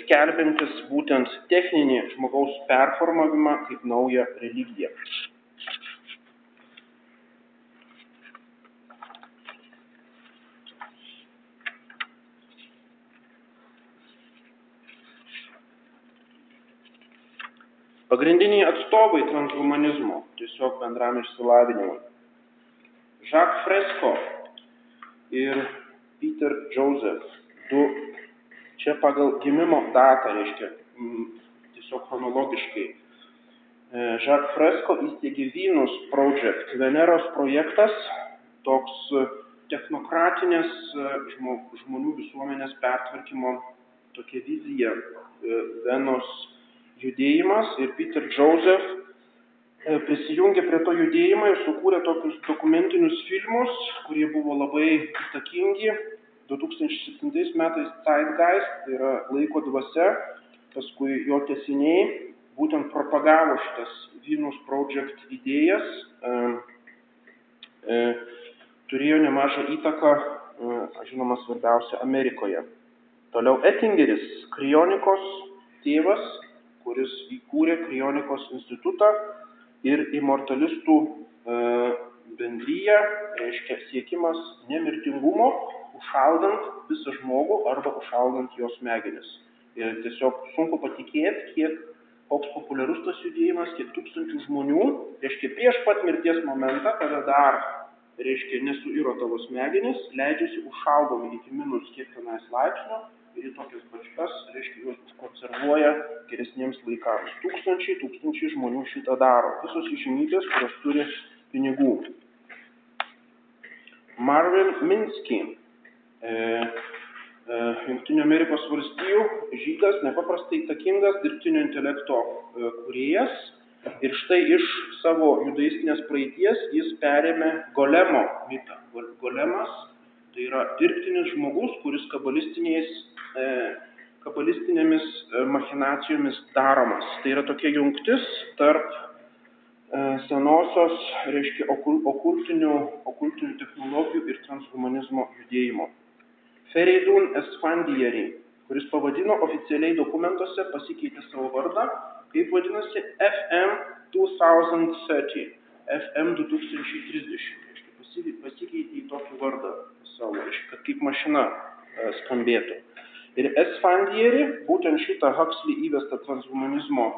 skelbiantis būtent techninį žmogaus performavimą kaip naują religiją. Pagrindiniai atstovai transhumanizmo, tiesiog bendram išsilavinimui. Jacques Fresco ir Peter Joseph, du čia pagal gimimo datą, reiškia, tiesiog chronologiškai. E, Jacques Fresco įsteigė Venus Project, Veneros projektas, toks technokratinės e, žmonių visuomenės pertvarkymo tokia vizija e, Venos judėjimas ir Peter Joseph e, prisijungė prie to judėjimo ir sukūrė tokius dokumentinius filmus, kurie buvo labai įtakingi. 2007 metais Zeitgeist, tai yra laiko dvasia, paskui jo tesiniai, būtent propagavo šitas Venus Project idėjas, e, e, turėjo nemažą įtaką, e, žinoma, svarbiausia Amerikoje. Toliau Ettingeris, krionikos tėvas, kuris įkūrė Krionikos institutą ir imortalistų e, bendryje, reiškia siekimas nemirtingumo, užšaldant visą žmogų arba užšaldant jos smegenis. Ir tiesiog sunku patikėti, kiek koks populiarus tas judėjimas, kiek tūkstančių žmonių, reiškia prieš pat mirties momentą, kada dar, reiškia, nesuiro tavo smegenis, leidžiasi užšaldomi iki minus kiek tenais laipsnio ir į tokias bačkas, reiškia, juos užkonservuoja geresniems laikams. Tūkstančiai, tūkstančiai žmonių šitą daro. Visos išimybės, kurios turi pinigų. Marvin Minsky, Junktinių Amerikos valstijų žydas, nepaprastai įtakingas dirbtinio intelekto e, kuriejas. Ir štai iš savo judaistinės praeities jis perėmė golemo mitą. Golemas tai yra dirbtinis žmogus, kuris E, kabalistinėmis e, machinacijomis daromas. Tai yra tokia jungtis tarp e, senosios, reiškia, okultinių, okultinių technologijų ir transhumanizmo judėjimo. Fereidun Esfandieri, kuris pavadino oficialiai dokumentuose, pasikeitė savo vardą, kaip vadinasi FM 2030, FM 2030, reiškia, pasikeitė į tokį vardą savo, reiškia, kad kaip mašina skambėtų. Ir Esfandieri, būtent šitą Huxley įvestą transhumanizmo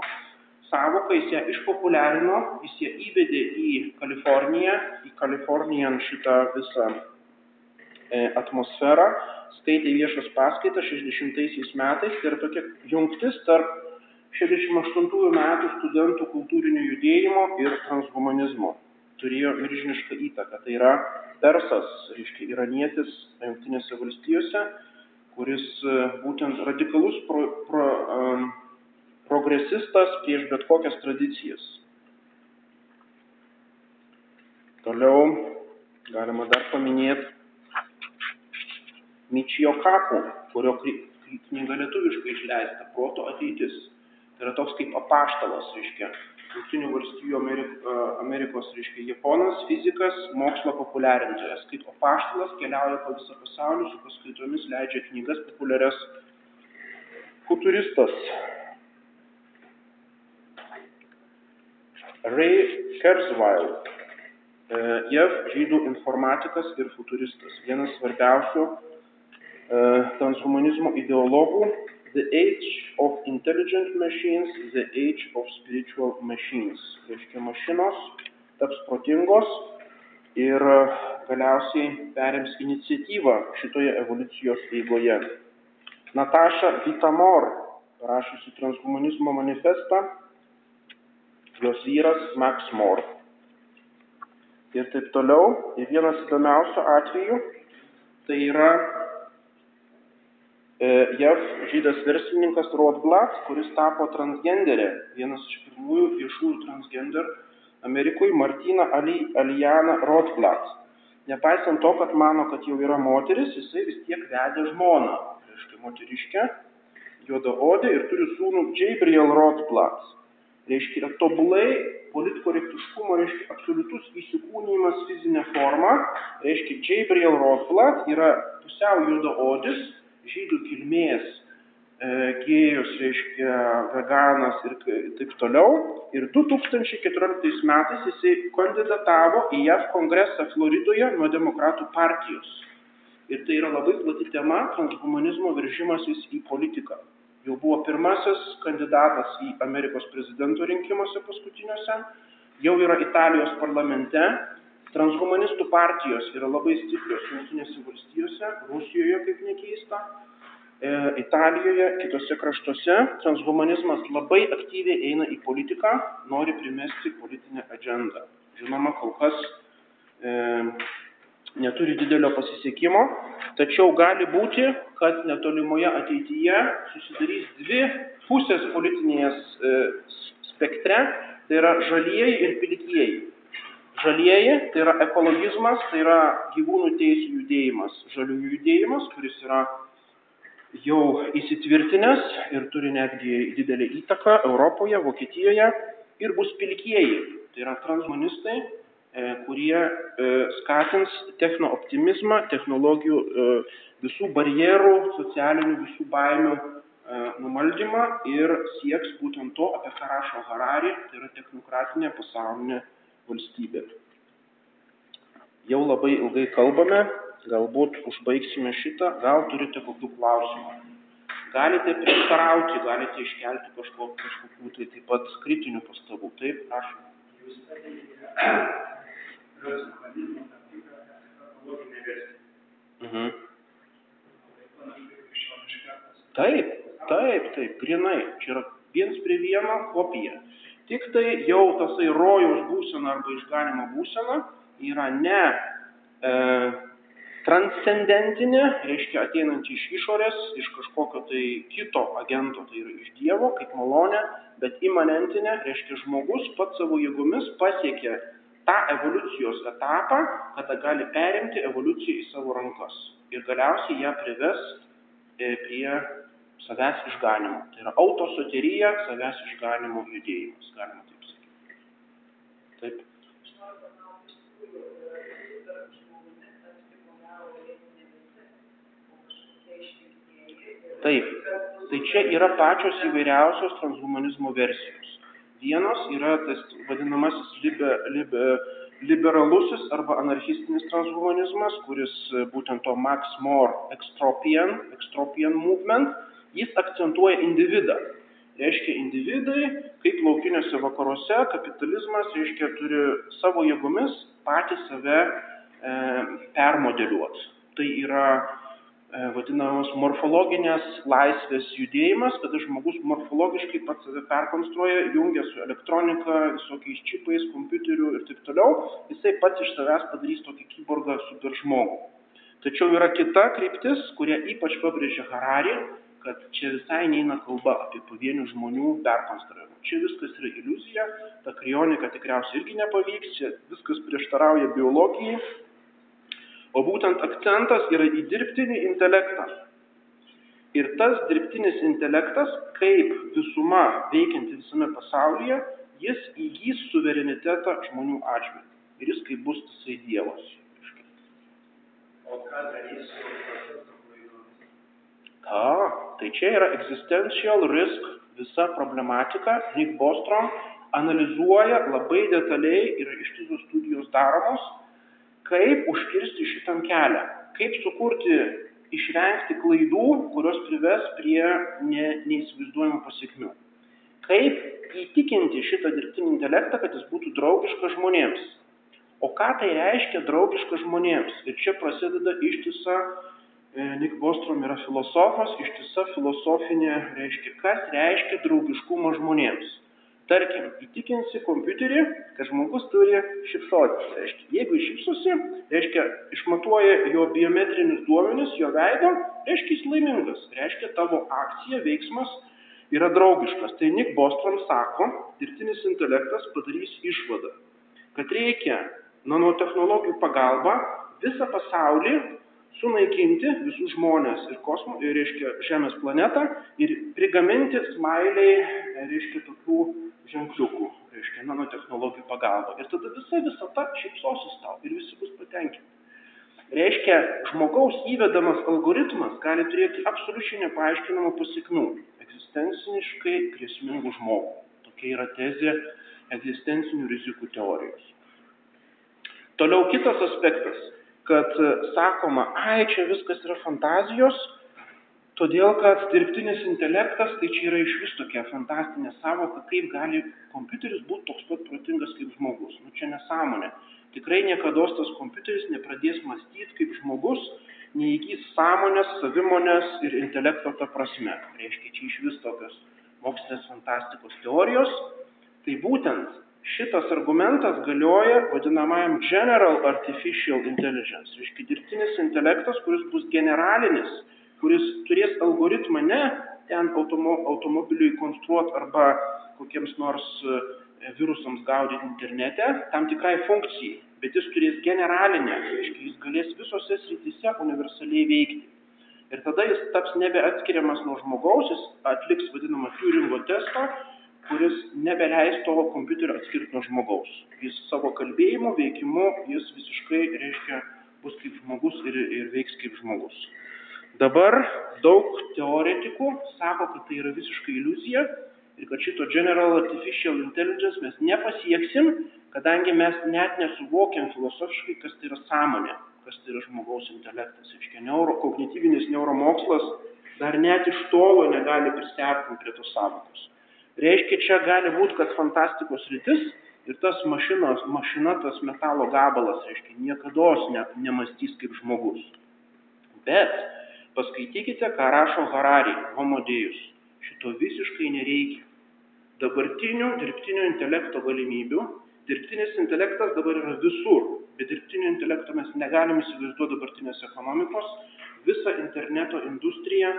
savoką, jis ją išpopuliarino, jis ją įvedė į Kaliforniją, į Kalifornijan šitą visą e, atmosferą, skaitė viešas paskaitas 60 metais, tai yra tokia jungtis tarp 68 metų studentų kultūrinio judėjimo ir transhumanizmo. Turėjo milžinišką įtaką. Tai yra Persas, reiškia, iranietis Junktinėse valstijose, kuris e, būtent radikalus pro, pro, um, progresistas prieš bet kokias tradicijas. Toliau galima dar paminėti Mičijo Kaku, kurio knyga lietuviškai išleista, proto ateitis. Tai yra toks kaip apaštalas, reiškia, Junktinių Amerik, Amerikos, reiškia, Japonas, fizikas, mokslo populiarintojas. Kaip apaštalas keliauja po visą pasaulį, su paskaitomis leidžia knygas populiarias. Futuristas. Ray Kurzweil. E, JAV žydų informatikas ir futuristas. Vienas svarbiausių transhumanizmo ideologų The age of intelligent machines, the age of spiritual machines. Reiškia, mašinos taps protingos ir galiausiai perims iniciatyvą šitoje evoliucijos eigoje. Nataša Vitamor, parašysi transhumanizmo manifestą, jos vyras Max Moore. Ir taip toliau. Ir vienas įdomiausių atvejų tai yra E, JAV žydas verslininkas Rothblatt, kuris tapo transgenderė, vienas iš pirmųjų viešųjų transgender Amerikoje, Martina Ali, Alijana Rothblatt. Nepaisant to, kad mano, kad jau yra moteris, jisai vis tiek vedė žmoną, reiškia moteriškę, juodaodė ir turi sūnų Gabriel Rothblatt. Reiškia, yra tobulai politkorektiškumo, reiškia, absoliutus įsikūnymas fizinė forma, reiškia, Gabriel Rothblatt yra pusiau juodaodis, žydų kilmės gėjus, reiškia veganas ir taip toliau. Ir 2014 metais jisai kandidatavo į JAV kongresą Floridoje nuo demokratų partijos. Ir tai yra labai plati tema - transhumanizmo veržimasis į politiką. Jau buvo pirmasis kandidatas į Amerikos prezidento rinkimuose paskutiniuose, jau yra Italijos parlamente, transhumanistų partijos yra labai stiprios Junktinėse valstijose, Rusijoje kaip nekeista, E, Italijoje, kitose kraštuose transhumanizmas labai aktyviai eina į politiką, nori primesti politinę agendą. Žinoma, kol kas e, neturi didelio pasisekimo, tačiau gali būti, kad netolimoje ateityje susidarys dvi pusės politinės e, spektre, tai yra žalieji ir pilkieji. Žalieji tai yra ekologizmas, tai yra gyvūnų teisų judėjimas, žaliųjų judėjimas, kuris yra jau įsitvirtinęs ir turi netgi didelę įtaką Europoje, Vokietijoje ir bus pilkieji. Tai yra transhumanistai, e, kurie e, skatins technooptimizmą, technologijų e, visų barjerų, socialinių visų baimių numaldymą ir sieks būtent to, apie ką rašo Harari, tai yra technokratinė pasaulinė valstybė. Jau labai ilgai kalbame, galbūt užbaigsime šitą, gal turite kokių klausimų. Galite prieštarauti, galite iškelti kažko, kažkokių tai taip pat kritinių pastabų. Taip, prašom. Jūs mhm. Taip, taip, taip, grinai. Čia yra viens prie vieno kopija. Tik tai jau tasai rojaus būsena arba išganimo būsena yra ne e, transcendentinė, reiškia ateinanti iš išorės, iš kažkokio tai kito agento, tai yra iš Dievo, kaip malonė, bet imanentinė, reiškia žmogus pats savo jėgomis pasiekia tą evoliucijos etapą, kada gali perimti evoliuciją į savo rankas. Ir galiausiai ją prives e, prie savęs išganimo. Tai yra autosoterija, savęs išganimo judėjimas, galima taip sakyti. Taip. Taip, tai čia yra pačios įvairiausios transhumanizmo versijos. Vienos yra tas vadinamasis libe, libe, liberalusis arba anarchistinis transhumanizmas, kuris būtent to Max More extropian, extropian movement, jis akcentuoja individą. Reiškia, individai, kaip laukiniuose vakaruose, kapitalizmas, reiškia, turi savo jėgomis patys save e, permodeliuoti. Tai yra E, vadinamos morfologinės laisvės judėjimas, kada žmogus morfologiškai pats save perkonstruoja, jungia su elektronika, visokiais čipais, kompiuteriu ir taip toliau, jisai pats iš savęs padarys tokį kyborgą super žmogų. Tačiau yra kita kryptis, kurie ypač pabrėžia Harari, kad čia visai neina kalba apie pavienių žmonių perkonstravimą. Čia viskas yra iliuzija, ta krionika tikriausiai irgi nepavyks, čia viskas prieštarauja biologijai, O būtent akcentas yra į dirbtinį intelektą. Ir tas dirbtinis intelektas, kaip visuma veikianti visame pasaulyje, jis įgys suverenitetą žmonių atžvilgiu. Ir jis kaip bus tasai Dievas. O ką darys Ta, tai čia yra existential risk visa problematika. Nick Bostrom analizuoja labai detaliai ir ištisos studijos daromos kaip užkirsti šitam kelią, kaip sukurti, išvengti klaidų, kurios prives prie ne, neįsivaizduojamų pasiekmių. Kaip įtikinti šitą dirbtinį intelektą, kad jis būtų draugiškas žmonėms. O ką tai reiškia draugiškas žmonėms? Ir čia prasideda ištisa, e, Nick Bostrom yra filosofas, ištisa filosofinė reiškia, kas reiškia draugiškumą žmonėms. Tarkim, įtikinsi kompiuterį, kad žmogus turi šipsotis. Reiškia, jeigu šipsosi, reiškia, išmatuoja jo biometrinius duomenis, jo veido, reiškia, jis laimingas. Reiškia, tavo akcija, veiksmas yra draugiškas. Tai Nick Bostrom sako, dirbtinis intelektas padarys išvadą, kad reikia nanotehnologijų pagalba visą pasaulį sunaikinti visus žmonės ir kosmosą, ir reiškia Žemės planetą ir prigaminti smailiai, reiškia tokių ženkliukų, reiškia nanotehnologijų pagalba. Ir tada visa visata šypsosis tau ir visi bus patenkinti. Reiškia, žmogaus įvedamas algoritmas gali turėti absoliučiai nepaaiškinamų pasiekmių egzistenciniškai grėsmingų žmogų. Tokia yra tezė egzistencinių rizikų teorijos. Toliau kitas aspektas, kad sakoma, ai, čia viskas yra fantazijos, Todėl, kad dirbtinis intelektas, tai čia yra iš vis tokia fantastinė savoka, kaip gali kompiuteris būti toks pat protingas kaip žmogus. Nu čia nesąmonė. Tikrai niekada tas kompiuteris nepradės mąstyti kaip žmogus, neįgys sąmonės, savimonės ir intelekto ta prasme. Reiškia, čia iš vis tokios mokslinės fantastikos teorijos. Tai būtent šitas argumentas galioja vadinamajam General Artificial Intelligence. Reiškia, dirbtinis intelektas, kuris bus generalinis kuris turės algoritmą ne ten automo, automobiliui konstruoti arba kokiems nors e, virusams gaudyti internete, tam tikrai funkcijai, bet jis turės generalinę, reiškia, jis galės visose srityse universaliai veikti. Ir tada jis taps nebeatskiriamas nuo žmogaus, jis atliks vadinamą Turingo testą, kuris nebeleis to kompiuterio atskirti nuo žmogaus. Jis savo kalbėjimu, veikimu, jis visiškai, reiškia, bus kaip žmogus ir, ir veiks kaip žmogus. Dabar daug teoretikų sako, kad tai yra visiškai iliuzija ir kad šito General Artificial Intelligence mes nepasieksim, kadangi mes net nesuvokiam filosofiškai, kas tai yra sąmonė, kas tai yra žmogaus intelektas. Iškia, neuro, kognityvinis neuromokslas dar net iš tolo negali prisertinti prie tos savokos. Reiškia, čia gali būti, kad fantastikos rytis ir tas mašinos, mašina, tas metalo gabalas, reiškia, niekada ne, nemastys kaip žmogus. Bet Paskaitykite, ką rašo Harari, homodėjus. Šito visiškai nereikia. Dabartinių dirbtinio intelekto galimybių, dirbtinis intelektas dabar yra visur. Be dirbtinio intelekto mes negalim įsivaizduoti dabartinės ekonomikos. Visa interneto industrija,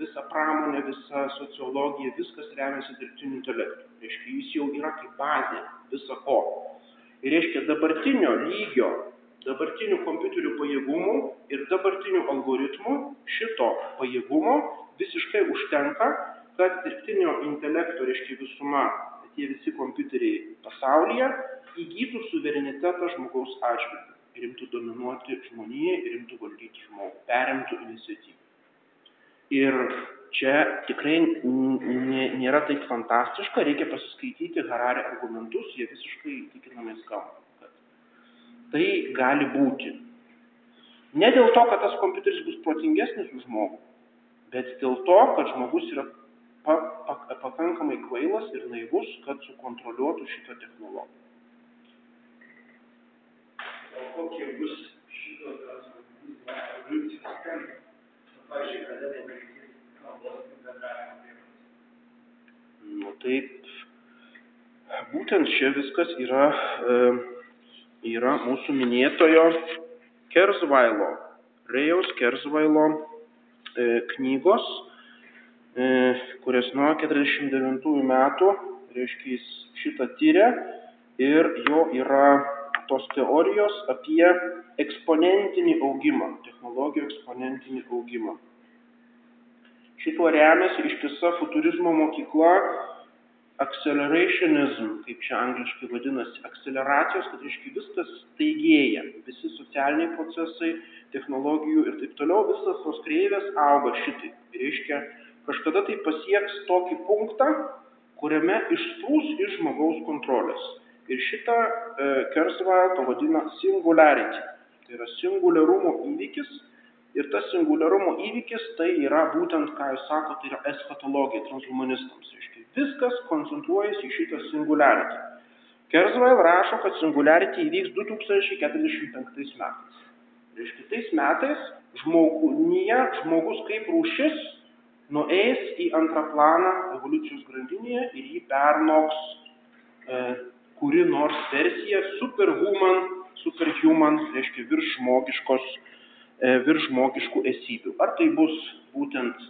visa pramonė, visa sociologija, viskas remiasi dirbtiniu intelektu. Reiškia, jis jau yra kaip bazė viso ko. Ir reiškia, dabartinio lygio dabartinių kompiuterių pajėgumų ir dabartinių algoritmų šito pajėgumo visiškai užtenka, kad dirbtinio intelekto, reiškia visuma, tie visi kompiuteriai pasaulyje įgytų suverenitetą žmogaus atžvilgiu ir imtų dominuoti žmonėje ir imtų valdyti žmogų, perimtų iniciatyvą. Ir čia tikrai nėra taip fantastiška, reikia pasiskaityti Harari argumentus, jie visiškai įtikinamai skamba tai gali būti. Ne dėl to, kad tas kompiuteris bus protingesnis už žmogų, bet dėl to, kad žmogus yra pa, pa, pakankamai kvailas ir naivus, kad sukontroliuotų šitą technologiją. O kokie bus šito evoliucijos tempai? Pavyzdžiui, kada pamatys kalbos bendravimo priemonės? Nu taip, būtent čia viskas yra yra mūsų minėtojo Kerzvailo, Rejaus Kerzvailo e, knygos, e, kurias nuo 49 metų, reiškia, jis šitą tyrė ir jo yra tos teorijos apie eksponentinį augimą, technologijų eksponentinį augimą. Šituo remiasi ištisa futurizmo mokykla accelerationism, kaip čia angliškai vadinasi, akceleracijos, kad reiškia viskas staigėja, visi socialiniai procesai, technologijų ir taip toliau, visas tos kreivės auga šitai. Reiškia, kažkada tai pasieks tokį punktą, kuriame išsprūs iš žmogaus kontrolės. Ir šitą e, Kersvail pavadina singularity. Tai yra singularumo įvykis. Ir tas singularumo įvykis tai yra būtent, ką jūs sakote, tai yra eschatologija transhumanistams. Reiškia, Viskas koncentruojasi į šitą singularity. Kersvail rašo, kad singularity įvyks 2045 metais. Reiškia, tais metais žmoguje, žmogus kaip rūšis nueis į antrą planą evoliucijos grandinėje ir jį pernoks e, kuri nors versija superhuman, superhuman, reiškia virš žmogiškos, e, virš žmogiškų esybių. Ar tai bus būtent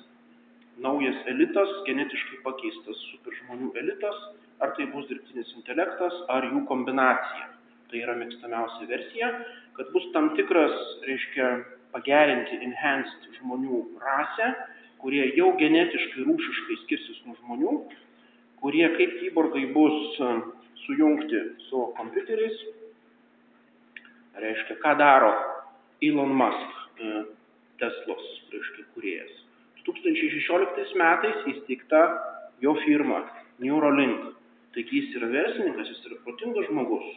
naujas elitas, genetiškai pakeistas superžmonių elitas, ar tai bus dirbtinis intelektas, ar jų kombinacija. Tai yra mėgstamiausia versija, kad bus tam tikras, reiškia, pagerinti, enhanced žmonių rasę, kurie jau genetiškai rūšiškai skirsis nuo žmonių, kurie kaip kyborgai bus sujungti su kompiuteriais. Reiškia, ką daro Elon Musk, e, Teslos, reiškia, kuriejas. 2016 metais įsteigta jo firma Neuralink. Taigi jis yra verslininkas, jis yra protingas žmogus.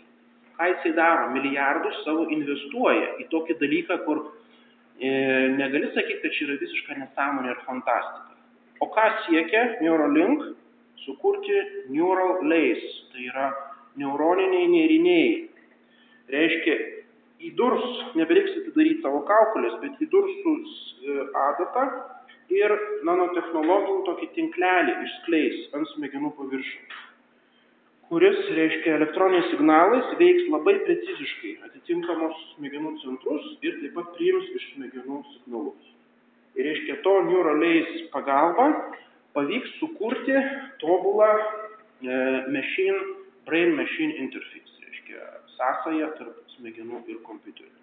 Ką jisai daro? Milijardus savo investuoja į tokį dalyką, kur e, negali sakyti, kad čia yra visiška nesąmonė ir fantastika. O ką siekia Neuralink? Sukurti neural lace, tai yra neuroniniai nėriniai. Reiškia, įdurs, nebereiks atidaryti savo kaukulės, bet įdurs su e, adata ir nanotehnologinį tokį tinklelį išskleis ant smegenų paviršiaus kuris, reiškia, elektroniniais signalais veiks labai preciziškai atitinkamos smegenų centrus ir taip pat priims iš smegenų signalus. Ir, reiškia, to neuraliais pagalba pavyks sukurti tobulą e, machine, brain machine interface, reiškia, sąsąją tarp smegenų ir kompiuterių.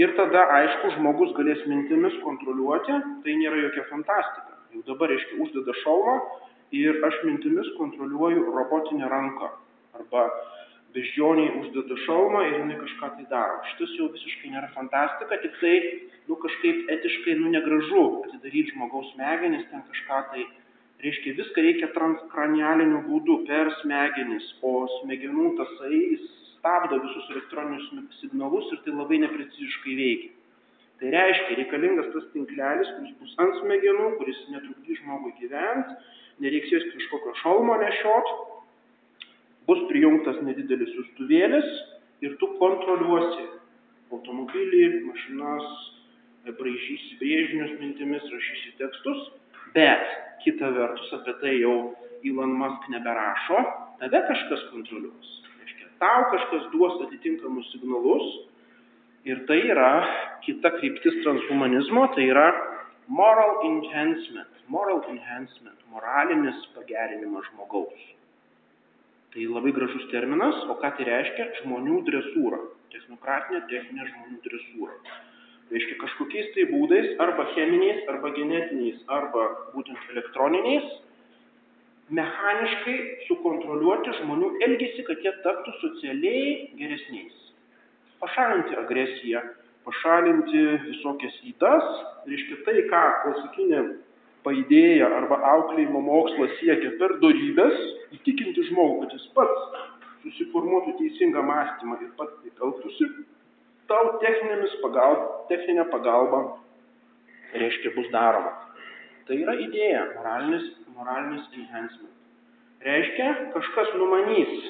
Ir tada, aišku, žmogus galės mintimis kontroliuoti, tai nėra jokia fantastika. Jau dabar, reiškia, uždeda šaumą ir aš mintimis kontroliuoju robotinę ranką. Arba beždžioniai uždeda šalmą ir jinai kažką tai daro. Šitas jau visiškai nėra fantastika, tik tai, nu, kažkaip etiškai, nu, negražu atidaryti žmogaus smegenis, ten kažką tai, reiškia, viską reikia transkranialiniu būdu, per smegenis, o smegenų tasai, stabdo visus elektroninius signalus ir tai labai nepreciziškai veikia. Tai reiškia, reikalingas tas tinklelis, kuris bus ant smegenų, kuris netrukdys žmogui gyventi, nereiks jos kažkokio šalmo nešiot, bus prijungtas nedidelis siųstuvėlis ir tu kontroliuosi automobilį, mašinas, braižysi brėžinius mintimis, rašysi tekstus, bet kita vertus apie tai jau Elon Musk neberašo, tave kažkas kontroliuos tau kažkas duos atitinkamus signalus ir tai yra kita kryptis transhumanizmo, tai yra moral enhancement, moral enhancement, moralinis pagerinimas žmogaus. Tai labai gražus terminas, o ką tai reiškia? Žmonių dresūra, technokratinė techninė žmonių dresūra. Reiškia kažkokiais tai būdais, arba cheminiais, arba genetiniais, arba būtent elektroniniais, mechaniškai sukontroliuoti žmonių elgesį, kad jie taptų socialiai geresniais. Pašalinti agresiją, pašalinti visokias įdas, reiškia tai, ką klasikinė paidėja arba auklėjimo mokslas siekia per darybės, įtikinti žmogų, kad jis pats susiformuotų teisingą mąstymą ir pats taip elgtųsi, tau pagalba, techninė pagalba reiškia bus daroma. Tai yra idėja, moralinis moralinis enhancement. Reiškia, kažkas numanys,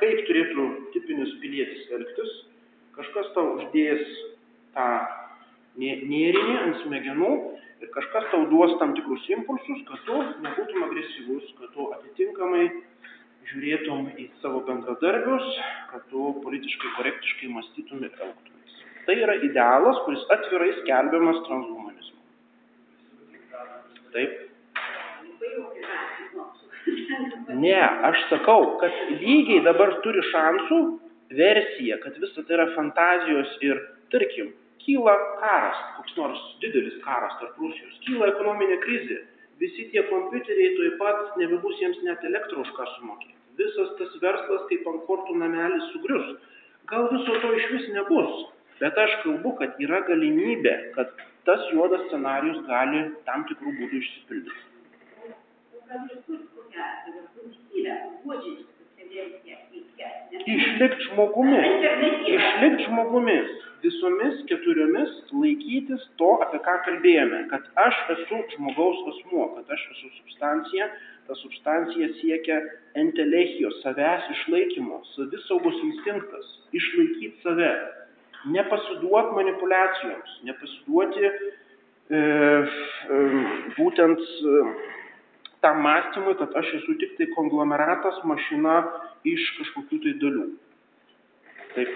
kaip turėtų tipinis pilietis elgtis, kažkas tau uždės tą nėrinį ant smegenų ir kažkas tau duos tam tikrus impulsus, kad tu nebūtum agresyvus, kad tu atitinkamai žiūrėtum į savo bendradarbius, kad tu politiškai korektiškai mąstytum ir elgtumės. Tai yra idealas, kuris atvirai skelbiamas transhumanizmu. Taip. Ne, aš sakau, kad lygiai dabar turi šansų versija, kad visa tai yra fantazijos ir, tarkim, kyla karas, koks nors didelis karas tarp Rusijos, kyla ekonominė krizė, visi tie kompiuteriai tuoj pat nebebus jiems net elektrą už ką sumokėti. Visas tas verslas kaip ant kortų namelis sugrius. Gal viso to iš vis nebus, bet aš kalbu, kad yra galimybė, kad tas juodas scenarius gali tam tikrų būdų išsipildyti. Išlikti žmogumi. Išlikti žmogumi. Visomis keturiomis laikytis to, apie ką kalbėjome. Kad aš esu žmogaus asmuo, kad aš esu substancija. Ta substancija siekia entelechijos, savęs išlaikymo, savisaugos instinktas. Išlaikyti save. Nepasiduoti manipulacijoms. Nepasiduoti e, e, būtent. E, tam mąstymui, kad aš esu tik tai konglomeratas, mašina iš kažkokių tai dalių. Taip.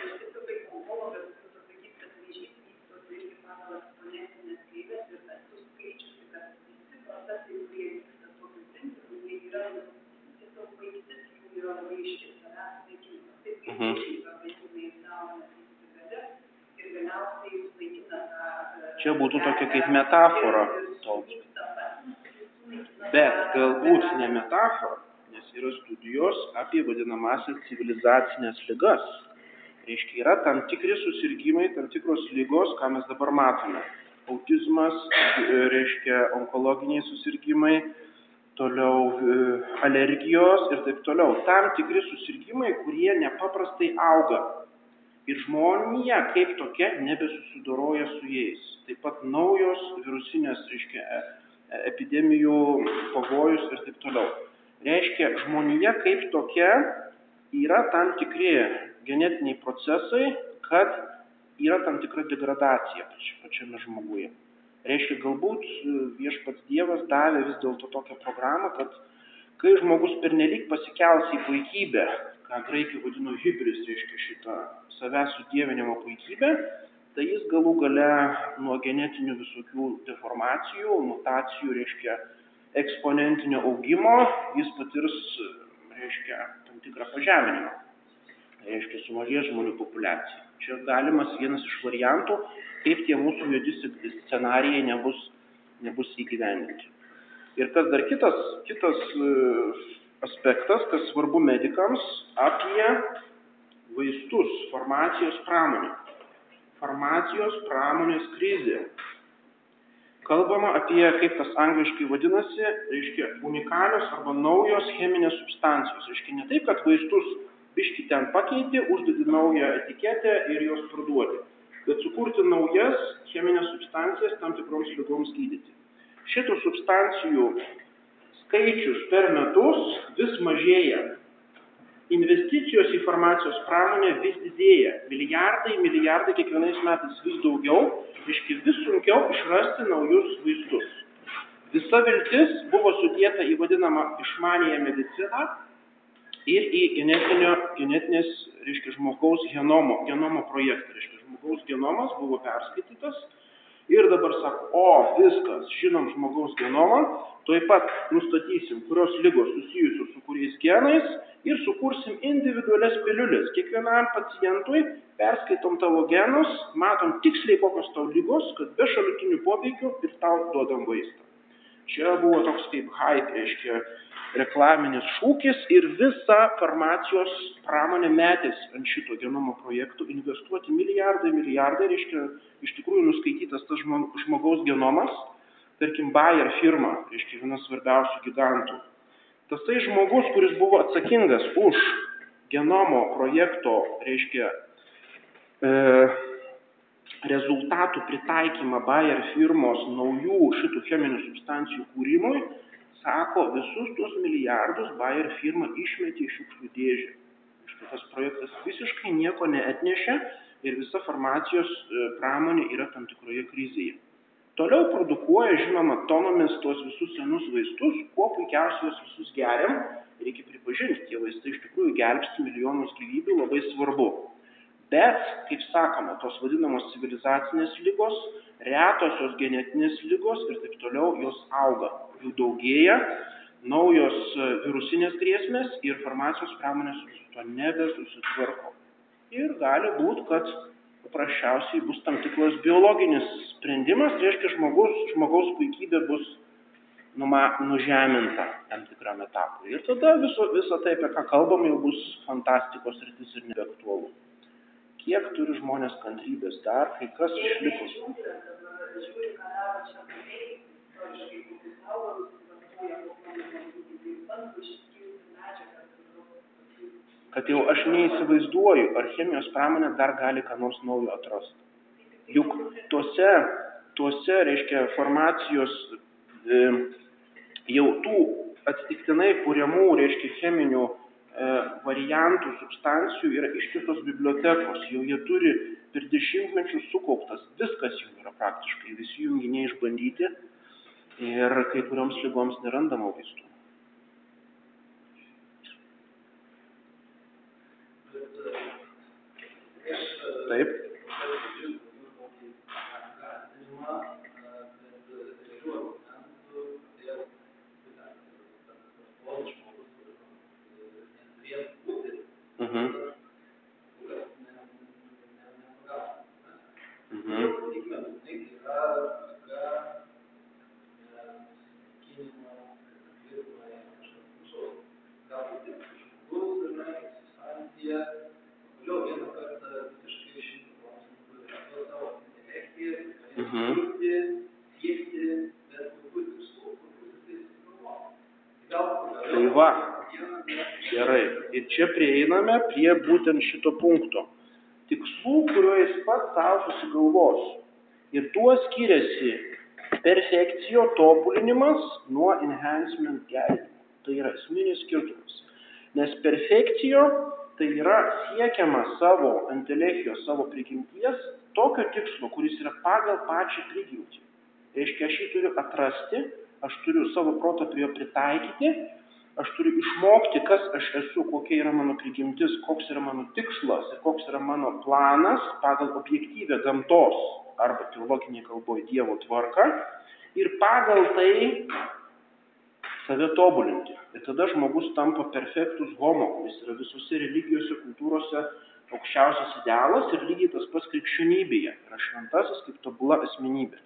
Mhm. Čia būtų tokia kaip metafora to bet galbūt ne metafora, yra studijos apie vadinamasias civilizacinės ligas. Reiškia, yra tam tikri susirgymai, tam tikros lygos, ką mes dabar matome. Autizmas, reiškia, onkologiniai susirgymai, toliau e, alergijos ir taip toliau. Tam tikri susirgymai, kurie nepaprastai auga. Ir žmonija kaip tokia nebesusidoroja su jais. Taip pat naujos virusinės, reiškia, e, e, epidemijų pavojus ir taip toliau. Reiškia, žmonija kaip tokia yra tam tikri genetiniai procesai, kad yra tam tikra degradacija pačiame žmoguje. Reiškia, galbūt e, viešpats Dievas davė vis dėlto tokią programą, kad kai žmogus pernelyg pasikels į puikybę, ką graikai vadino hibris, reiškia šitą savęs sudėvinimo puikybę, tai jis galų gale nuo genetinių visokių deformacijų, mutacijų, reiškia eksponentinio augimo, jis patirs, reiškia, tam tikrą pažeminimą. Reiškia, sumažės žmonių populiacija. Čia galimas vienas iš variantų, kaip tie mūsų juodi scenarijai nebus, nebus įgyvendinti. Ir kas dar kitas, kitas e, aspektas, kas svarbu medikams, apie vaistus, farmacijos pramonę. Farmacijos pramonės krizė. Kalbama apie, kaip tas angliškai vadinasi, reiškia unikalios arba naujos cheminės substancijos. Reiškia ne taip, kad vaistus biški ten pakeiti, uždedi naują etiketę ir juos parduodi. Bet sukurti naujas cheminės substancijas tam tikroms lygoms gydyti. Šitų substancijų skaičius per metus vis mažėja. Investicijos į farmacijos pramonę vis didėja. Milijardai, milijardai kiekvienais metais vis daugiau, iški vis sunkiau išrasti naujus vaistus. Visa viltis buvo sudėta į vadinamą išmanėją mediciną, ir į genetinės, reiškia, žmogaus genomo, genomo projektą. Reiškia, žmogaus genomas buvo perskaitytas ir dabar sako, o viskas, žinom žmogaus genomą, tuoj pat nustatysim, kurios lygos susijusios su kuriais genais ir sukursim individualias piliulės. Kiekvienam pacientui perskaitom tavo genus, matom tiksliai kokios tau lygos, kad be šalutinių poveikių ir tau duodam vaistą. Čia buvo toks kaip hype, reiškia, reklaminis šūkis ir visa farmacijos pramonė metėsi ant šito genomo projektų, investuoti milijardai, milijardai, reiškia, iš tikrųjų nuskaitytas tas žmogaus genomas, tarkim, Bayer firma, reiškia, vienas svarbiausių gigantų. Tasai žmogus, kuris buvo atsakingas už genomo projekto, reiškia, e, rezultatų pritaikymą Bayer firmos naujų šitų cheminių substancijų kūrimui, sako, visus tuos milijardus Bayer firma išmetė į šiukšlių dėžę. Tas projektas visiškai nieko neatnešė ir visa farmacijos e, pramonė yra tam tikroje krizėje. Toliau produkuoja, žinoma, tonomis tuos visus senus vaistus, kuo puikiausiai juos visus geriam. Reikia pripažinti, tie vaistai iš tikrųjų gelbsti milijonus gyvybių, labai svarbu. Bet, kaip sakoma, tos vadinamos civilizacinės lygos, retosios genetinės lygos ir taip toliau, jos auga jų daugėja, naujos e, virusinės grėsmės ir farmacijos pramonės su to nebesusitvarko. Ir gali būti, kad paprasčiausiai bus tam tikras biologinis sprendimas, tai reiškia žmogus, žmogaus puikybė bus numa, nužeminta tam tikram etapui. Ir tada viso, viso tai, apie ką kalbam, jau bus fantastikos rytis ir nebeaktualu. Kiek turi žmonės kantrybės dar, kai kas išlikus. Kad jau aš neįsivaizduoju, ar chemijos pramonė dar gali ką nors naujo atrasti. Juk tuose, tuose reiškia, formacijos e, jau tų atsitiktinai kūriamų, reiškia, cheminių variantų, substancijų yra ištisos bibliotekos, jau jie turi per dešimtmečius sukauptas, viskas jau yra praktiškai, visi junginiai išbandyti. Ir kai kurioms lygoms nerandama vaistų. Taip. Mhm. Mhm. Tai va, gerai. Ir čia prieiname prie būtent šito punkto. Tikslų, kuriuo jis pats savo susigalvos. Ir tuo skiriasi perfekcijo tobulinimas nuo enhancement gerinimo. Tai yra esminis skirtumas. Nes perfekcijo tai yra siekiama savo entelechijos, savo prigimties tokio tikslo, kuris yra pagal pačią prigimtį. Reiškia, aš jį turiu atrasti, aš turiu savo protą prie jo pritaikyti, aš turiu išmokti, kas aš esu, kokia yra mano prigimtis, koks yra mano tikslas ir koks yra mano planas pagal objektyvę gamtos arba teologinėje kalboje Dievo tvarką ir pagal tai save tobulinti. Ir tada žmogus tampa perfektus homo, kuris yra visose religijose, kultūrose aukščiausias idealas ir lygiai tas pats krikščionybėje. Yra šventasis kaip tobula asmenybė.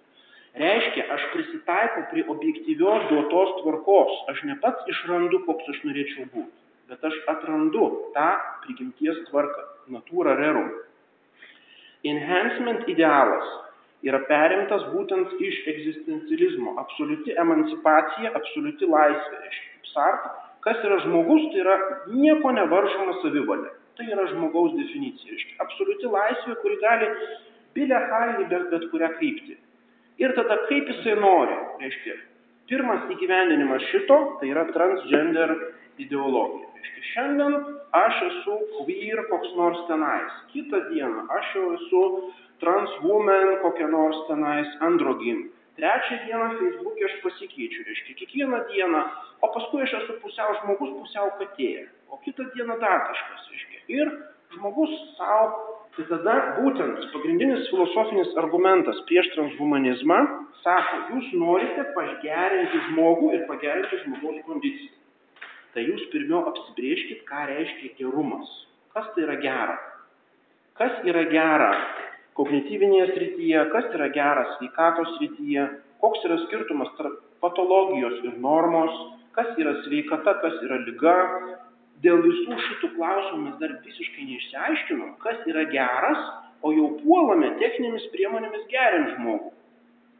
Reiškia, aš prisitaikau prie objektyvios duotos tvarkos. Aš ne pats išrandu, koks aš norėčiau būti, bet aš atrandu tą prigimties tvarką, natūra rerum. Enhancement idealas yra perimtas būtent iš egzistencializmo. Absoliuti emancipacija, absoliuti laisvė. Reiškia, Sartre, kas yra žmogus, tai yra nieko nevaržoma savivalė. Tai yra žmogaus definicija. Reiškia, absoliuti laisvė, kuri gali bilę halį bet, bet kurią kryptį. Ir tada kaip jisai nori. Reiškia, pirmas įgyvendinimas šito, tai yra transgender ideologija. Reiškia, šiandien aš esu queer koks nors tenais. Kitą dieną aš jau esu transwoman kokia nors tenais androgyn. Trečią dieną Facebook'e aš pasikeičiu, reiškia, kiekvieną dieną, o paskui aš esu pusiau žmogus, pusiau katė, o kitą dieną dar kažkas, reiškia. Ir žmogus savo, tai tada būtent pagrindinis filosofinis argumentas prieš transhumanizmą sako, jūs norite pagerinti žmogų ir pagerinti žmogaus kondiciją. Tai jūs pirmiau apsibrieškit, ką reiškia gerumas. Kas tai yra gera? Kas yra gera kognityvinėje srityje, kas yra geras sveikatos srityje, koks yra skirtumas tarp patologijos ir normos, kas yra sveikata, kas yra lyga. Dėl visų šitų klausimų mes dar visiškai neišsiaiškinom, kas yra geras, o jau puolame techninėmis priemonėmis gerinti žmogų.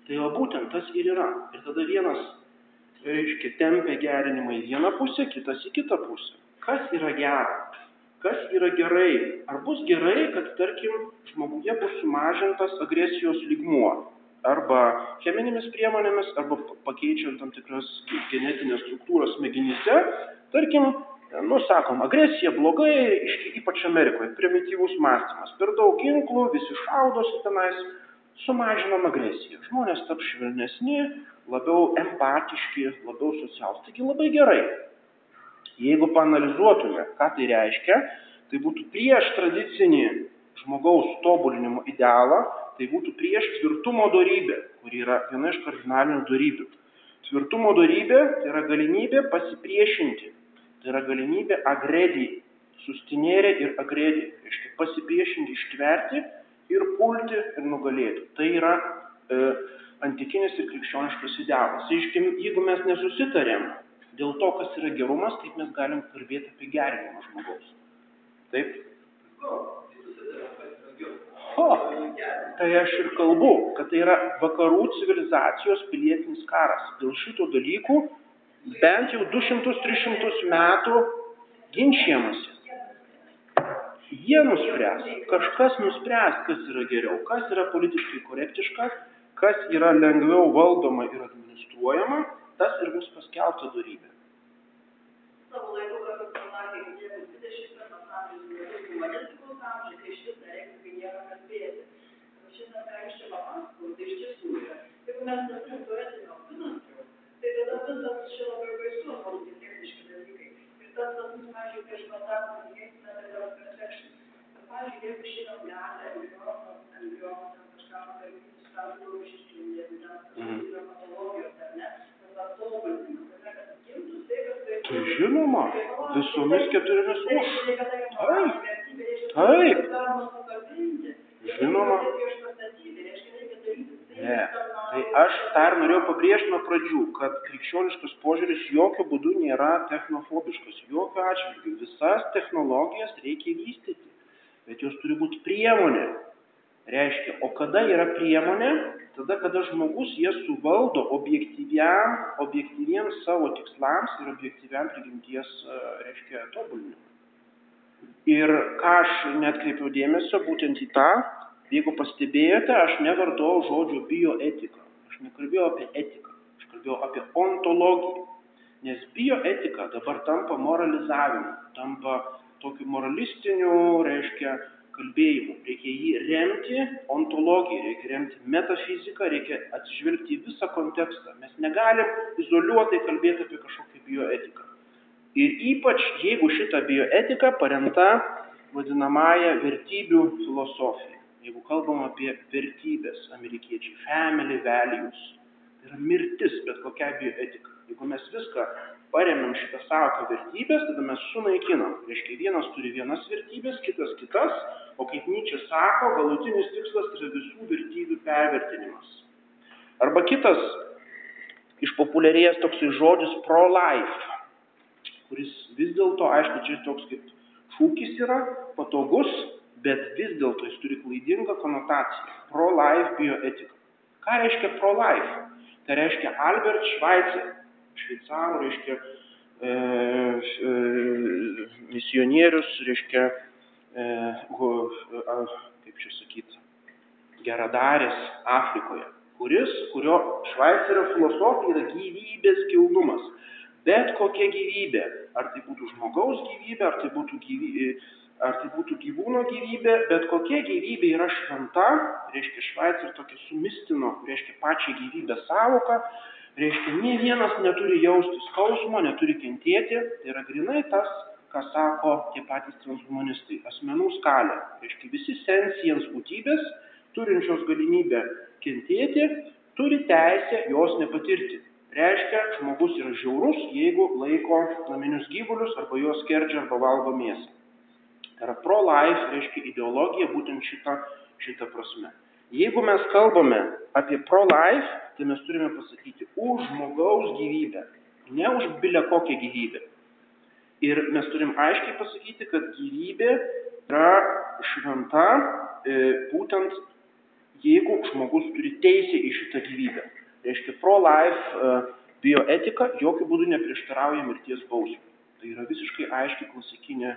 Tai va būtent tas ir yra. Ir tada vienas, reiškia, tempia gerinimą į vieną pusę, kitas į kitą pusę. Kas yra gera? kas yra gerai. Ar bus gerai, kad, tarkim, žmoguje bus sumažintas agresijos lygmuo. Arba cheminėmis priemonėmis, arba pakeičiant tam tikras genetinės struktūras smegenyse. Tarkim, nu, sakom, agresija blogai, ypač Amerikoje, primityvus mąstymas. Per daug ginklų, visi šaudosi tenais, sumažinom agresiją. Žmonės tap švelnesni, labiau empatiški, labiau socialus. Taigi labai gerai. Jeigu panalizuotume, ką tai reiškia, tai būtų prieš tradicinį žmogaus tobulinimo idealą, tai būtų prieš tvirtumo darybę, kuri yra viena iš kardinalinių darybių. Tvirtumo darybė tai yra galimybė pasipriešinti, tai yra galimybė agredį, sustinėrė ir agredį, reiškia pasipriešinti, ištverti ir pulti ir nugalėti. Tai yra e, antikinis ir krikščioniškas idealas. Reiškia, jeigu mes nesusitarėm dėl to, kas yra gerumas, kaip mes galim kalbėti apie gerinimą žmogaus. Taip? O, tai aš ir kalbu, kad tai yra vakarų civilizacijos pilietinis karas. Dėl šitų dalykų bent jau 200-300 metų ginčiamasi. Jie nuspręs, kažkas nuspręs, kas yra geriau, kas yra politiškai korektiška, kas yra lengviau valdoma ir administruojama tas ir bus paskelbta darybė. Savo laiku, kad pasakė, kad jeigu 21 amžius nebus humanistikos amžius, tai kalbėti. Šiandien, ką iš čia papasakau, tai iš tiesų yra. Jeigu mes neturim poetinio tai tada visas čia labai baisu, atrodo, techniški dalykai. Ir tas pas mus, pavyzdžiui, prieš neįsime tai yra perfection. Pavyzdžiui, jeigu šiandien gali embrioną, embrioną, kažką padaryti, tikrų rūšiškų, jeigu ten yra patologijos ar ne, Tai žinoma, visomis keturiomis už. Taip, taip. Žinoma. Ne. Tai aš dar norėjau pabrėžti nuo pradžių, kad krikščioniškas požiūris jokių būdų nėra technofobiškas, jokio atžvilgių. Visas technologijas reikia vystyti, bet jos turi būti priemonė. Reiškia, o kada yra priemonė? Tada, kada žmogus jas suvaldo objektyviam, objektyviems savo tikslams ir objektyviam prigimties, e, reiškia, tobulinimui. Ir ką aš netkreipiau dėmesio būtent į tą, jeigu pastebėjote, aš nevartojau žodžio bioetika. Aš nekalbėjau apie etiką, aš kalbėjau apie ontologiją. Nes bioetika dabar tampa moralizavimu, tampa tokiu moralistiniu, reiškia, kalbėjimu. Reikia jį remti ontologiją, reikia remti metafiziką, reikia atsižvelgti į visą kontekstą. Mes negalim izoliuotai kalbėti apie kažkokią bioetiką. Ir ypač jeigu šita bioetika paremta vadinamąją vertybių filosofiją. Jeigu kalbam apie vertybės, amerikiečiai, family values, tai yra mirtis bet kokia bioetika. Jeigu mes viską paremiam šitą savoką vertybės, tada mes sunaikinam. Reiškia, vienas turi vienas vertybės, kitas kitas, o kaip Nyčia sako, galutinis tikslas yra visų vertybių pervertinimas. Arba kitas išpopuliarėjęs toksai žodis pro-life, kuris vis dėlto, aišku, čia toks kaip šūkis yra, patogus, bet vis dėlto jis turi klaidingą konotaciją. Pro-life bioetika. Ką reiškia pro-life? Tai reiškia Albert Schweitzer, šveicarų, reiškia, e, e, misionierius, reiškia, e, a, kaip čia sakyti, geradaris Afrikoje, kuris, kurio Šveicario filosofija yra gyvybės kilnumas. Bet kokia gyvybė, ar tai būtų žmogaus gyvybė, ar tai būtų, gyvybė, ar tai būtų gyvūno gyvybė, bet kokia gyvybė yra šventa, reiškia Šveicar tokia sumistino, reiškia pačią gyvybę savoką, reiškia, nie vienas neturi jausti skausmo, neturi kentėti, tai yra grinai tas, ką sako tie patys transhumanistai - asmenų skalė. Reiškia, visi sensijans būtybės, turinčios galimybę kentėti, turi teisę jos nepatirti. Reiškia, žmogus yra žiaurus, jeigu laiko naminius gyvulius arba juos skerdžia arba valgo mėsą. Tai yra pro-life, reiškia ideologija būtent šitą, šitą prasme. Jeigu mes kalbame apie pro-life, tai mes turime pasakyti už žmogaus gyvybę, ne už bilę kokią gyvybę. Ir mes turim aiškiai pasakyti, kad gyvybė yra šventa e, būtent jeigu žmogus turi teisę į šitą gyvybę. Reiškia, pro-life e, bioetika jokių būdų neprieštarauja mirties bausmė. Tai yra visiškai aiškiai klasikinė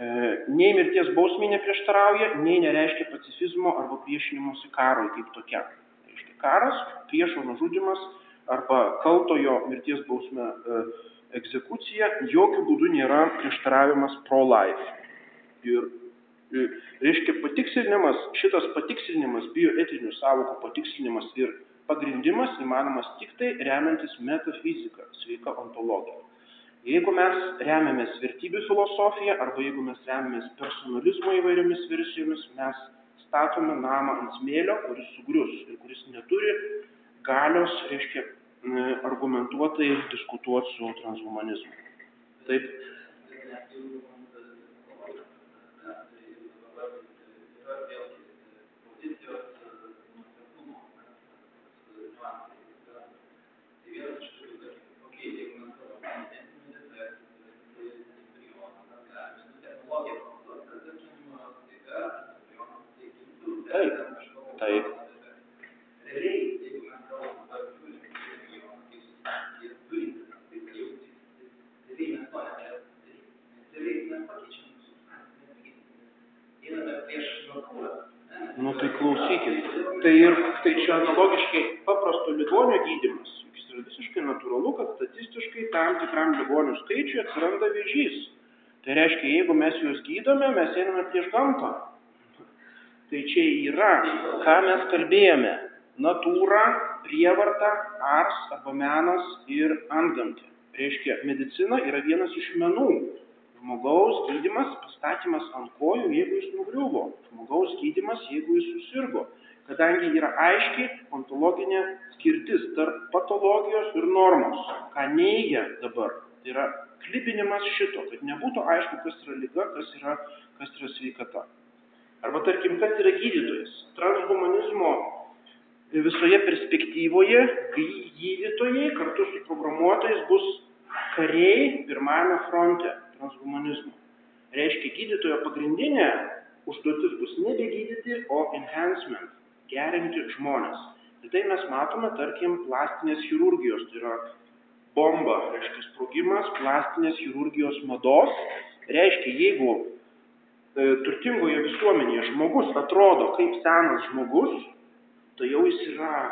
nei mirties bausmė neprieštarauja, nei nereiškia pacifizmo arba priešinimuose karui kaip tokia. Reiškia karas, priešo nužudimas arba kaltojo mirties bausmė e, egzekucija jokių būdų nėra prieštaravimas pro-life. Ir, ir e, reiškia patikslinimas, šitas patikslinimas, bioetinių savokų patikslinimas ir pagrindimas įmanomas tik tai remiantis metafizika, sveika ontologija. Jeigu mes remiamės vertybių filosofiją arba jeigu mes remiamės personalizmo įvairiomis versijomis, mes statome namą ant smėlio, kuris sugrius ir kuris neturi galios, reiškia, argumentuotai diskutuoti su transhumanizmu. Taip, taip. Nu tai klausykit, tai ir tai čia analogiškai paprasto ligonio gydimas. Jis yra visiškai natūralu, kad statistiškai tam tikram ligonių skaičiui atsiranda vėžys. Tai reiškia, jeigu mes juos gydome, mes einame prieš gamtą. Tai čia yra, ką mes kalbėjome - natūra, prievarta, ars arba menas ir antgamtė. Reiškia, medicina yra vienas iš menų. Žmogaus gydimas, pastatymas ant kojų, jeigu jis nugriuvo. Žmogaus gydimas, jeigu jis susirgo. Kadangi yra aiškiai ontologinė skirtis tarp patologijos ir normos, ką neigia dabar. Tai yra klibinimas šito, kad nebūtų aišku, kas yra lyga, kas yra, kas yra sveikata. Arba tarkim, kas yra gydytojas? Transhumanizmo visoje perspektyvoje gydytojai kartu su programuotojais bus kariai pirmame fronte transhumanizmo. Reiškia, gydytojo pagrindinė užduotis bus nebe gydyti, o enhancement, gerinti žmonės. Ir tai mes matome, tarkim, plastinės chirurgijos, tai yra bomba, reiškia sprogimas plastinės chirurgijos mados. Reiškia, jeigu turtingoje visuomenėje žmogus atrodo kaip senas žmogus, tai jau jis yra,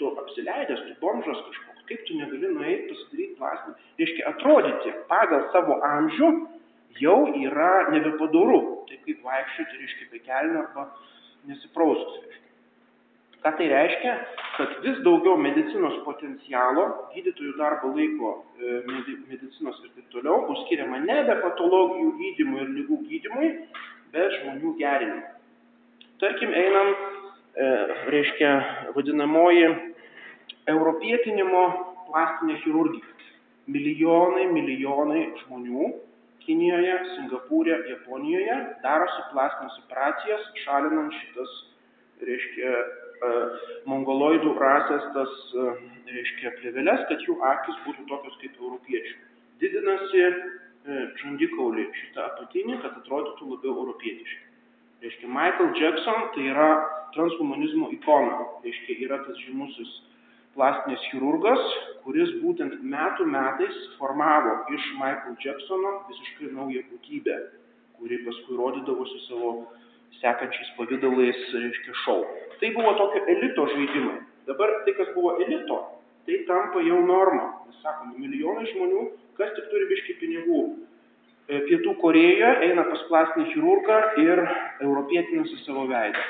tu apsileidęs, tu bomžas kažkoks, kaip tu negali nueiti pasidaryti plastinį. Reiškia, atrodyti pagal savo amžių jau yra nebepadoru. Taip kaip vaikščioti, reiškia, be kelnių arba nesiprausus. Ką tai reiškia? Kad vis daugiau medicinos potencialo, gydytojų darbo laiko e, medicinos ir taip toliau bus skiriama nebe patologijų gydymui ir lygų gydymui, bet žmonių gerinimui. Tarkim, einam, e, reiškia, vadinamoji europietinimo plastinė chirurgija. Milijonai, milijonai žmonių Kinijoje, Singapūrė, Japonijoje darosi plastinės operacijas, šalinant šitas, reiškia, mongoloidų rasės tas, e, reiškia, plėvelės, kad jų akis būtų tokios kaip europiečių. Didinasi e, žandikaulį šitą apatinį, kad atrodytų labiau europietiški. Reiškia, Michael Jackson tai yra transhumanizmo ikona. Reiškia, yra tas žymusis plastinės chirurgas, kuris būtent metų metais formavo iš Michael Jacksono visiškai naują būtybę, kuri paskui rodydavosi savo sekančiais pavydalais, reiškia, šau. Tai buvo tokio elito žaidimai. Dabar tai, kas buvo elito, tai tampa jau norma. Mes sakom, milijonai žmonių, kas tik turi biški pinigų. E, Pietų Korejoje eina pas plastinį chirurgą ir europietinasi savo veidą.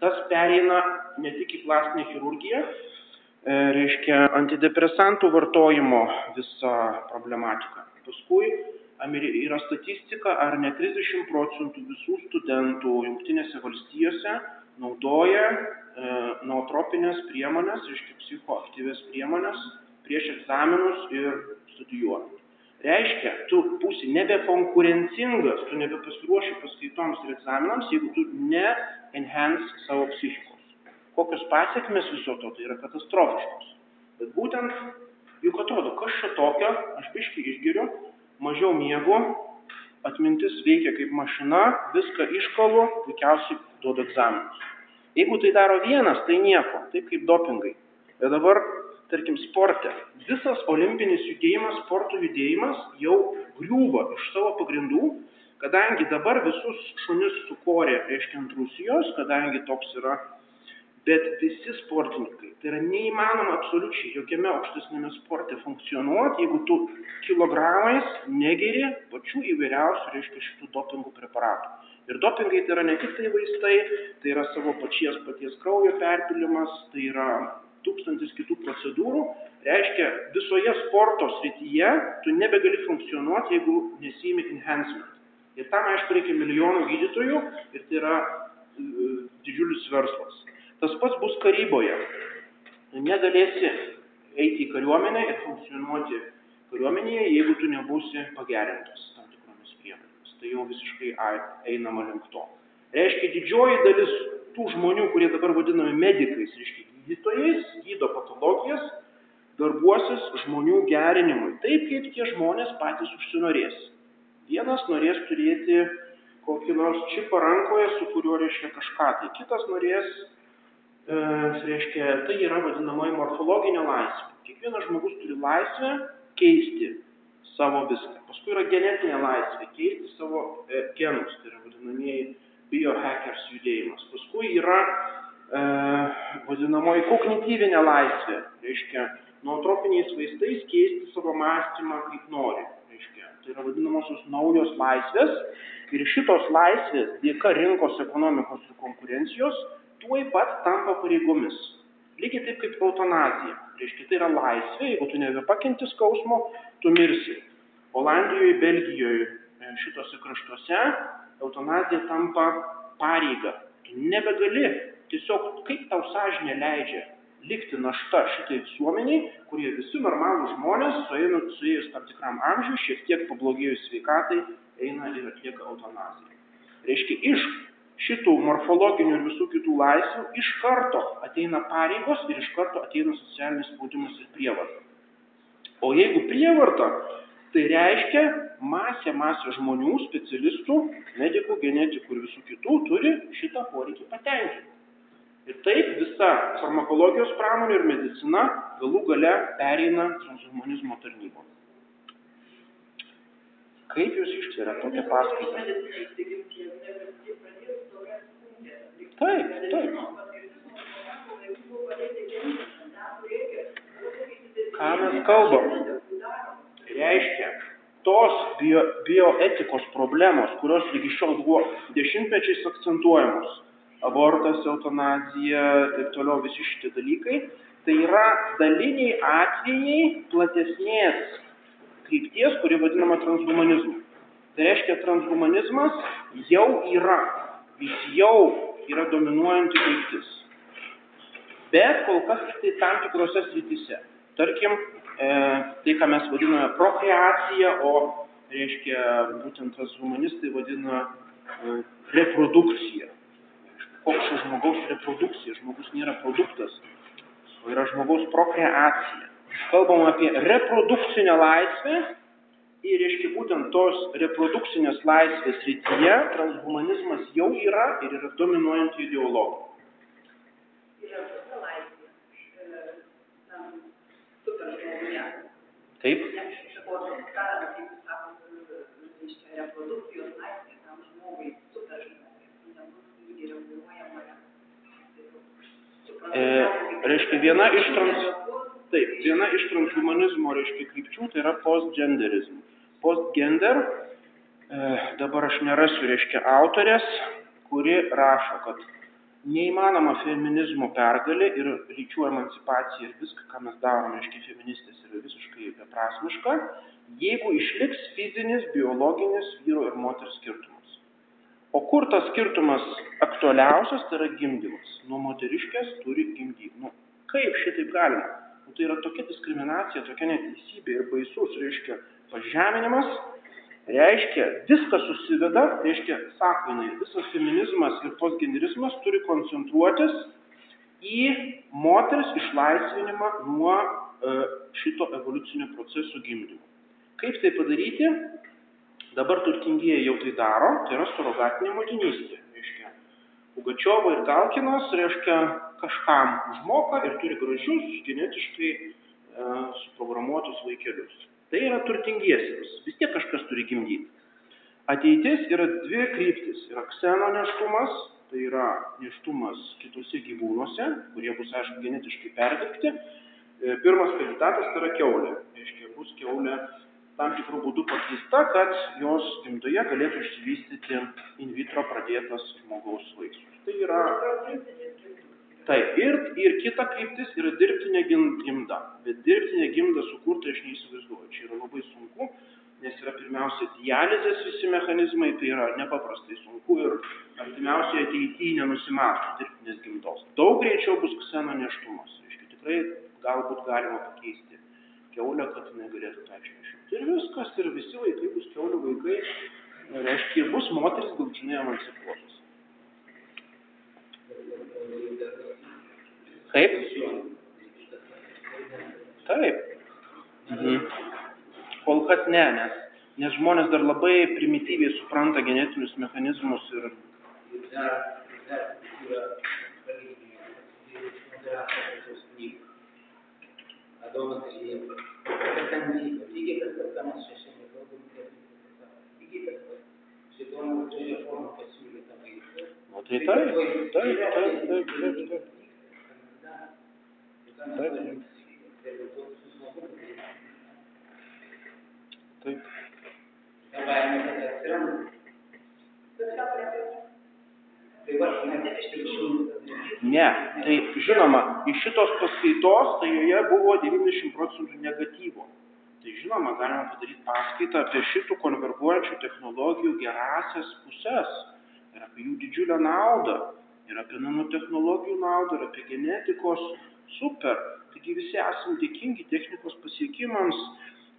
Tas pereina ne tik į plastinę chirurgiją, e, reiškia antidepresantų vartojimo visą problematiką. Paskui yra statistika, ar ne 30 procentų visų studentų Junktinėse valstijose naudoja e, nootropinės priemonės, reiškia psichoaktyvės priemonės, prieš egzaminus ir studijuojant. Reiškia, tu būsi nebekonkurencingas, tu nebepasiruoši paskaitoms ir egzaminams, jeigu tu ne enhance savo psichikos. Kokios pasiekmes viso to, tai yra katastrofiškos. Bet būtent, juk atrodo, kas čia tokio, aš biškai išgeriu, mažiau miegu, atmintis veikia kaip mašina, viską iškalu, puikiausiai duodu egzaminus. Jeigu tai daro vienas, tai nieko, taip kaip dopingai. Bet dabar, tarkim, sporte, visas olimpinis judėjimas, sporto judėjimas jau griūva iš savo pagrindų, kadangi dabar visus šunis sukorė, reiškia, ant Rusijos, kadangi toks yra bet visi sportininkai, tai yra neįmanoma absoliučiai jokiame aukštesnėme sporte funkcionuoti, jeigu tu kilogramais negeri pačių įvairiausių, reiškia, šitų dopingų preparatų. Ir dopingai tai yra ne tik tai vaistai, tai yra savo pačies paties kraujo perpilimas, tai yra tūkstantis kitų procedūrų. Reiškia, visoje sporto srityje tu nebegali funkcionuoti, jeigu nesimi enhancement. Ir tam, aišku, reikia milijonų gydytojų ir tai yra uh, didžiulis verslas. Tas pats bus karyboje. Negalėsi eiti į kariuomenę ir funkcionuoti kariuomenėje, jeigu tu nebūsi pagerintas tam tikromis priemonėmis. Tai jau visiškai einama link to. Reiškia, didžioji dalis tų žmonių, kurie dabar vadinami medikais, reiškia gydytojais, gydo patologijas, darbuosis žmonių gerinimui. Taip, kaip tie žmonės patys užsinorės. Vienas norės turėti kokį nors čipą rankoje, su kuriuo reiškia kažką tai. Kitas norės reiškia, tai yra vadinamoji morfologinė laisvė. Kiekvienas žmogus turi laisvę keisti savo viską. Paskui yra genetinė laisvė, keisti savo e, genus, tai yra vadinamieji biohackers judėjimas. Paskui yra e, vadinamoji kognityvinė laisvė, reiškia, nuotropiniais vaistais keisti savo mąstymą kaip nori. Reiškia, tai yra vadinamosios naujos laisvės ir šitos laisvės dėka rinkos ekonomikos ir konkurencijos tuoj pat tampa pareigomis. Lygiai taip kaip eutanazija. Reiškia, tai yra laisvė, jeigu tu nebepakenti skausmo, tu mirsi. Olandijoje, Belgijoje, šitose kraštuose eutanazija tampa pareiga. Tu nebegali, tiesiog kaip tau sąžinė leidžia likti našta šitai visuomeniai, kurie visi normalūs žmonės, suėjus tam tikram amžiui, šiek tiek pablogėjus sveikatai, eina ir atlieka eutanaziją. Reiškia, iš šitų morfologinių ir visų kitų laisvių iš karto ateina pareigos ir iš karto ateina socialinis spaudimas ir prievarta. O jeigu prievarta, Tai reiškia, masė, masė žmonių, specialistų, medikų, genetikų ir visų kitų turi šitą poreikį patenkinti. Ir taip visa farmakologijos pramonė ir medicina galų gale pereina transhumanizmo tarnybon. Kaip jūs ištveria tokią paskaitą? Taip, taip. Ką mes kalbam? Reiškia, tos bio, bioetikos problemos, kurios lygi šiol buvo dešimtmečiais akcentuojamos, abortas, eutanazija ir taip toliau visi šitie dalykai, tai yra daliniai atvejai platesnės krypties, kuri vadinama transhumanizmu. Tai reiškia, transhumanizmas jau yra, jis jau yra dominuojanti kryptis. Bet kol kas tik tai tam tikrose srityse. Tarkim, e, tai, ką mes vadiname prokreacija, o reiškia, būtent transhumanistai vadina e, reprodukcija. Koks žmogaus reprodukcija? Žmogus nėra produktas, o yra žmogaus prokreacija. Kalbam apie reprodukcinę laisvę ir, reiškia, būtent tos reprodukcinės laisvės rytyje transhumanizmas jau yra ir yra dominuojanti ideologija. Taip? E, reiškia, viena iš trans... Taip, viena iš transhumanizmo, reiškia, krypčių tai yra postgenderizm. Postgender, e, dabar aš nerasiu, reiškia, autorės, kuri rašo, kad neįmanoma feminizmo pergalė ir lyčių emancipacija ir viską, ką mes darome, reiškia, feministės yra visiškai beprasmiška, jeigu išliks fizinis, biologinis vyro ir moters skirtumas. O kur tas skirtumas aktualiausias, tai yra gimdymas. Nuo moteriškės turi gimdyti. Nu, kaip šitaip galima? Tai yra tokia diskriminacija, tokia neteisybė ir baisus, reiškia, pažeminimas, reiškia, viskas susiveda, reiškia, sako jinai, visas feminizmas ir postgenerizmas turi koncentruotis į moters išlaisvinimą nuo e, šito evoliucinio proceso gimdymo. Kaip tai padaryti? Dabar turtingieji jau tai daro, tai yra surogatinė motinystė. Reiškia, Pugačiova ir Galkinas, reiškia, kažkam užmoka ir turi gražius, genetiškai e, suprogramuotus vaikelius. Tai yra turtingiesiems, vis tiek kažkas turi gimdyti. Ateitis yra dvi kryptis. Yra kseno neštumas, tai yra neštumas kitose gyvūnuose, kurie bus, aišku, genetiškai perdirbti. E, Pirmas kandidatas tai yra keulė. Reiškia, bus keulė tam tikrų būdų pakeista, kad jos gimdoje galėtų išsivystyti in vitro pradėtas žmogaus vaisius. Tai yra. Taip, ir, ir kita kryptis yra dirbtinė gim- gimda. Bet dirbtinė gimda sukurta aš neįsivaizduoju. Čia yra labai sunku, nes yra pirmiausia dializės visi mechanizmai, tai yra nepaprastai sunku ir artimiausioje ateityje nenusimato dirbtinės gimdos. Daug greičiau bus kseno neštumas. Reiškia, tikrai galbūt galima pakeisti keulę, kad jinai galėtų tą išnešti. Ir viskas, ir visi vaikai bus keulių vaikai, reiškia, ir bus moteris galutinai emancipuotos. Kaip? Taip. Mhm. Kol kas ne, nes, nes žmonės dar labai primityviai supranta genetinius mechanizmus ir. Adomas ir Jėva. Ten? Lygiai tas pats, ką mes čia šiandien kalbam, kas vyko pasaulyje. Lygiai tas pats. Šitoje gražia forma pasiūlė tą vaizdą. Nu, tai taip, taip, taip, taip, taip, taip. Taip. Ta baimė tada atsiranda. Tai va, net iš tikrųjų. Ne, tai žinoma, iš šitos paskaitos, tai joje buvo 90 procentų negatyvo. Tai žinoma, galima padaryti paskaitą apie šitų konverguojančių technologijų gerasias puses ir apie jų didžiulę naudą, ir apie nanotehnologijų naudą, ir apie genetikos super. Taigi visi esame dėkingi technikos pasiekimams,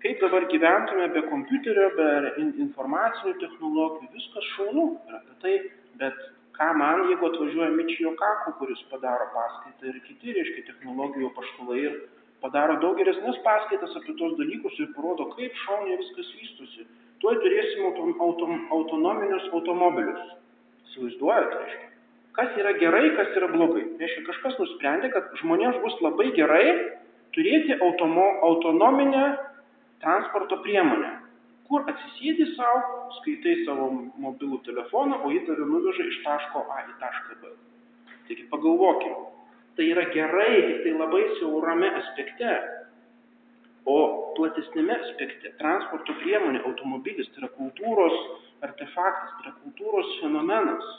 kaip dabar gyventume be kompiuterio, be in- informacinių technologijų, viskas šaunu ir apie tai, bet ką man, jeigu atvažiuoja Mičijo Kaku, kuris padaro paskaitą ir kiti, reiškia, technologijų paštalai ir padaro daug geresnes paskaitas apie tuos dalykus ir parodo, kaip šauniai viskas vystosi. Tuoj turėsim autom, autom, autonominius automobilius. Įsivaizduojate, reiškia. Kas yra gerai, kas yra blogai. Reiškia, kažkas nusprendė, kad žmonėms bus labai gerai turėti automo, autonominę transporto priemonę, kur atsisėdi savo, skaitai savo mobilų telefoną, o jį tave nuveža iš taško A į tašką B. Taigi pagalvokime, tai yra gerai, tik tai labai siaurame aspekte. O platesnėme aspekte transporto priemonė, automobilis, tai yra kultūros artefaktas, tai yra kultūros fenomenas.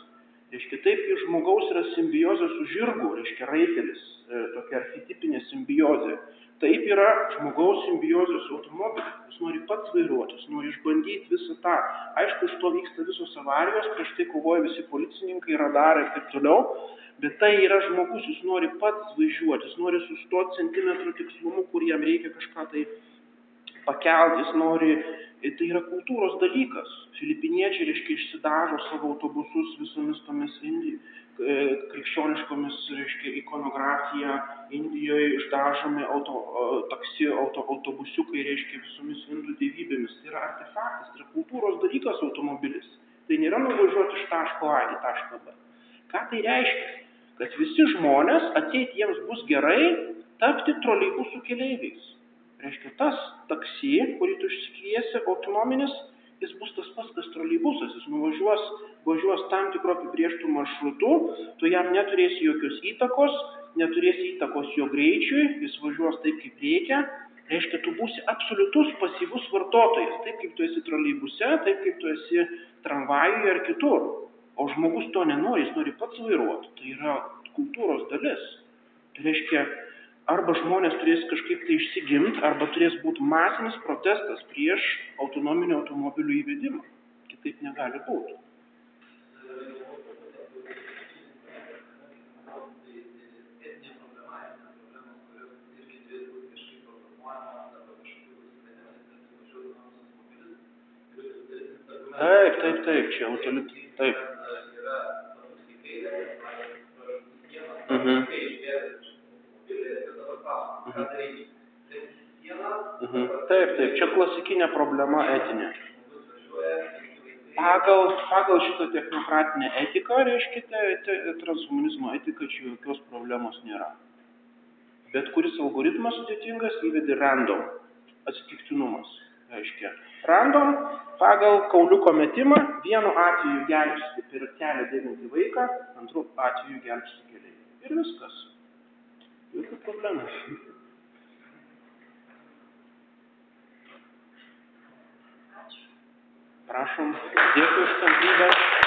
Reiškia, taip kaip žmogaus yra simbiozė su žirgu, reiškia raitelis, e, tokia archetipinė simbiozė. Taip yra žmogaus simbiozė su automobiliu. Jis nori pats vairuoti, jis nori išbandyti visą tą. Aišku, iš to vyksta visos avarijos, prieš tai kovoja visi policininkai, radarai ir taip toliau. Bet tai yra žmogus, jis nori pats važiuoti, jis nori sustoti centimetrų tikslumu, kur jam reikia kažką tai pakelti, jis nori, tai yra kultūros dalykas. Filipiniečiai, reiškia, išsidažo savo autobusus visomis tomis Indi, e, krikščioniškomis, reiškia, ikonografija, Indijoje išdažomi auto, taksi, auto, autobusiukai, reiškia, visomis indų dievybėmis. Tai yra artefaktas, tai yra kultūros dalykas automobilis. Tai nėra nuvažiuoti iš taško A į tašką B. Ką tai reiškia? Kad visi žmonės, ateit jiems bus gerai, tapti troleibusų keleiviais. Reiškia, tas taksi, kurį tu išsikviesi, autonominis, jis bus tas pats, kas troleibusas, jis nuvažiuos, važiuos tam tikro apibrieštų maršrutu, tu jam neturėsi jokios įtakos, neturėsi įtakos jo greičiui, jis važiuos taip, kaip reikia, reiškia, tu būsi absoliutus pasyvus vartotojas, taip kaip tu esi troleibuse, taip kaip tu esi tramvajuje ar kitur. O žmogus to nenori, jis nori pats vairuoti, tai yra kultūros dalis. Tai reiškia, arba žmonės turės kažkaip tai išsigimti, arba turės būti masinis protestas prieš autonominių automobilių įvedimą. Kitaip negali būti. Taip, taip, taip, čia autolit, taip. Mhm. Mhm. Mhm. Taip, taip, čia klasikinė problema etinė. Pagal, pagal šitą technokratinę etiką, reiškia, te, transhumanizmo etika čia jokios problemos nėra. Bet kuris algoritmas sudėtingas įvedi random, atsitiktinumas. Reiškia, random pagal kauliuko metimą vienu atveju gelbsti per kelią dėvintį vaiką, antru atveju gelbsti keliai. Ir viskas. Jokių problemų. Prašom, dėkui už kantrybę.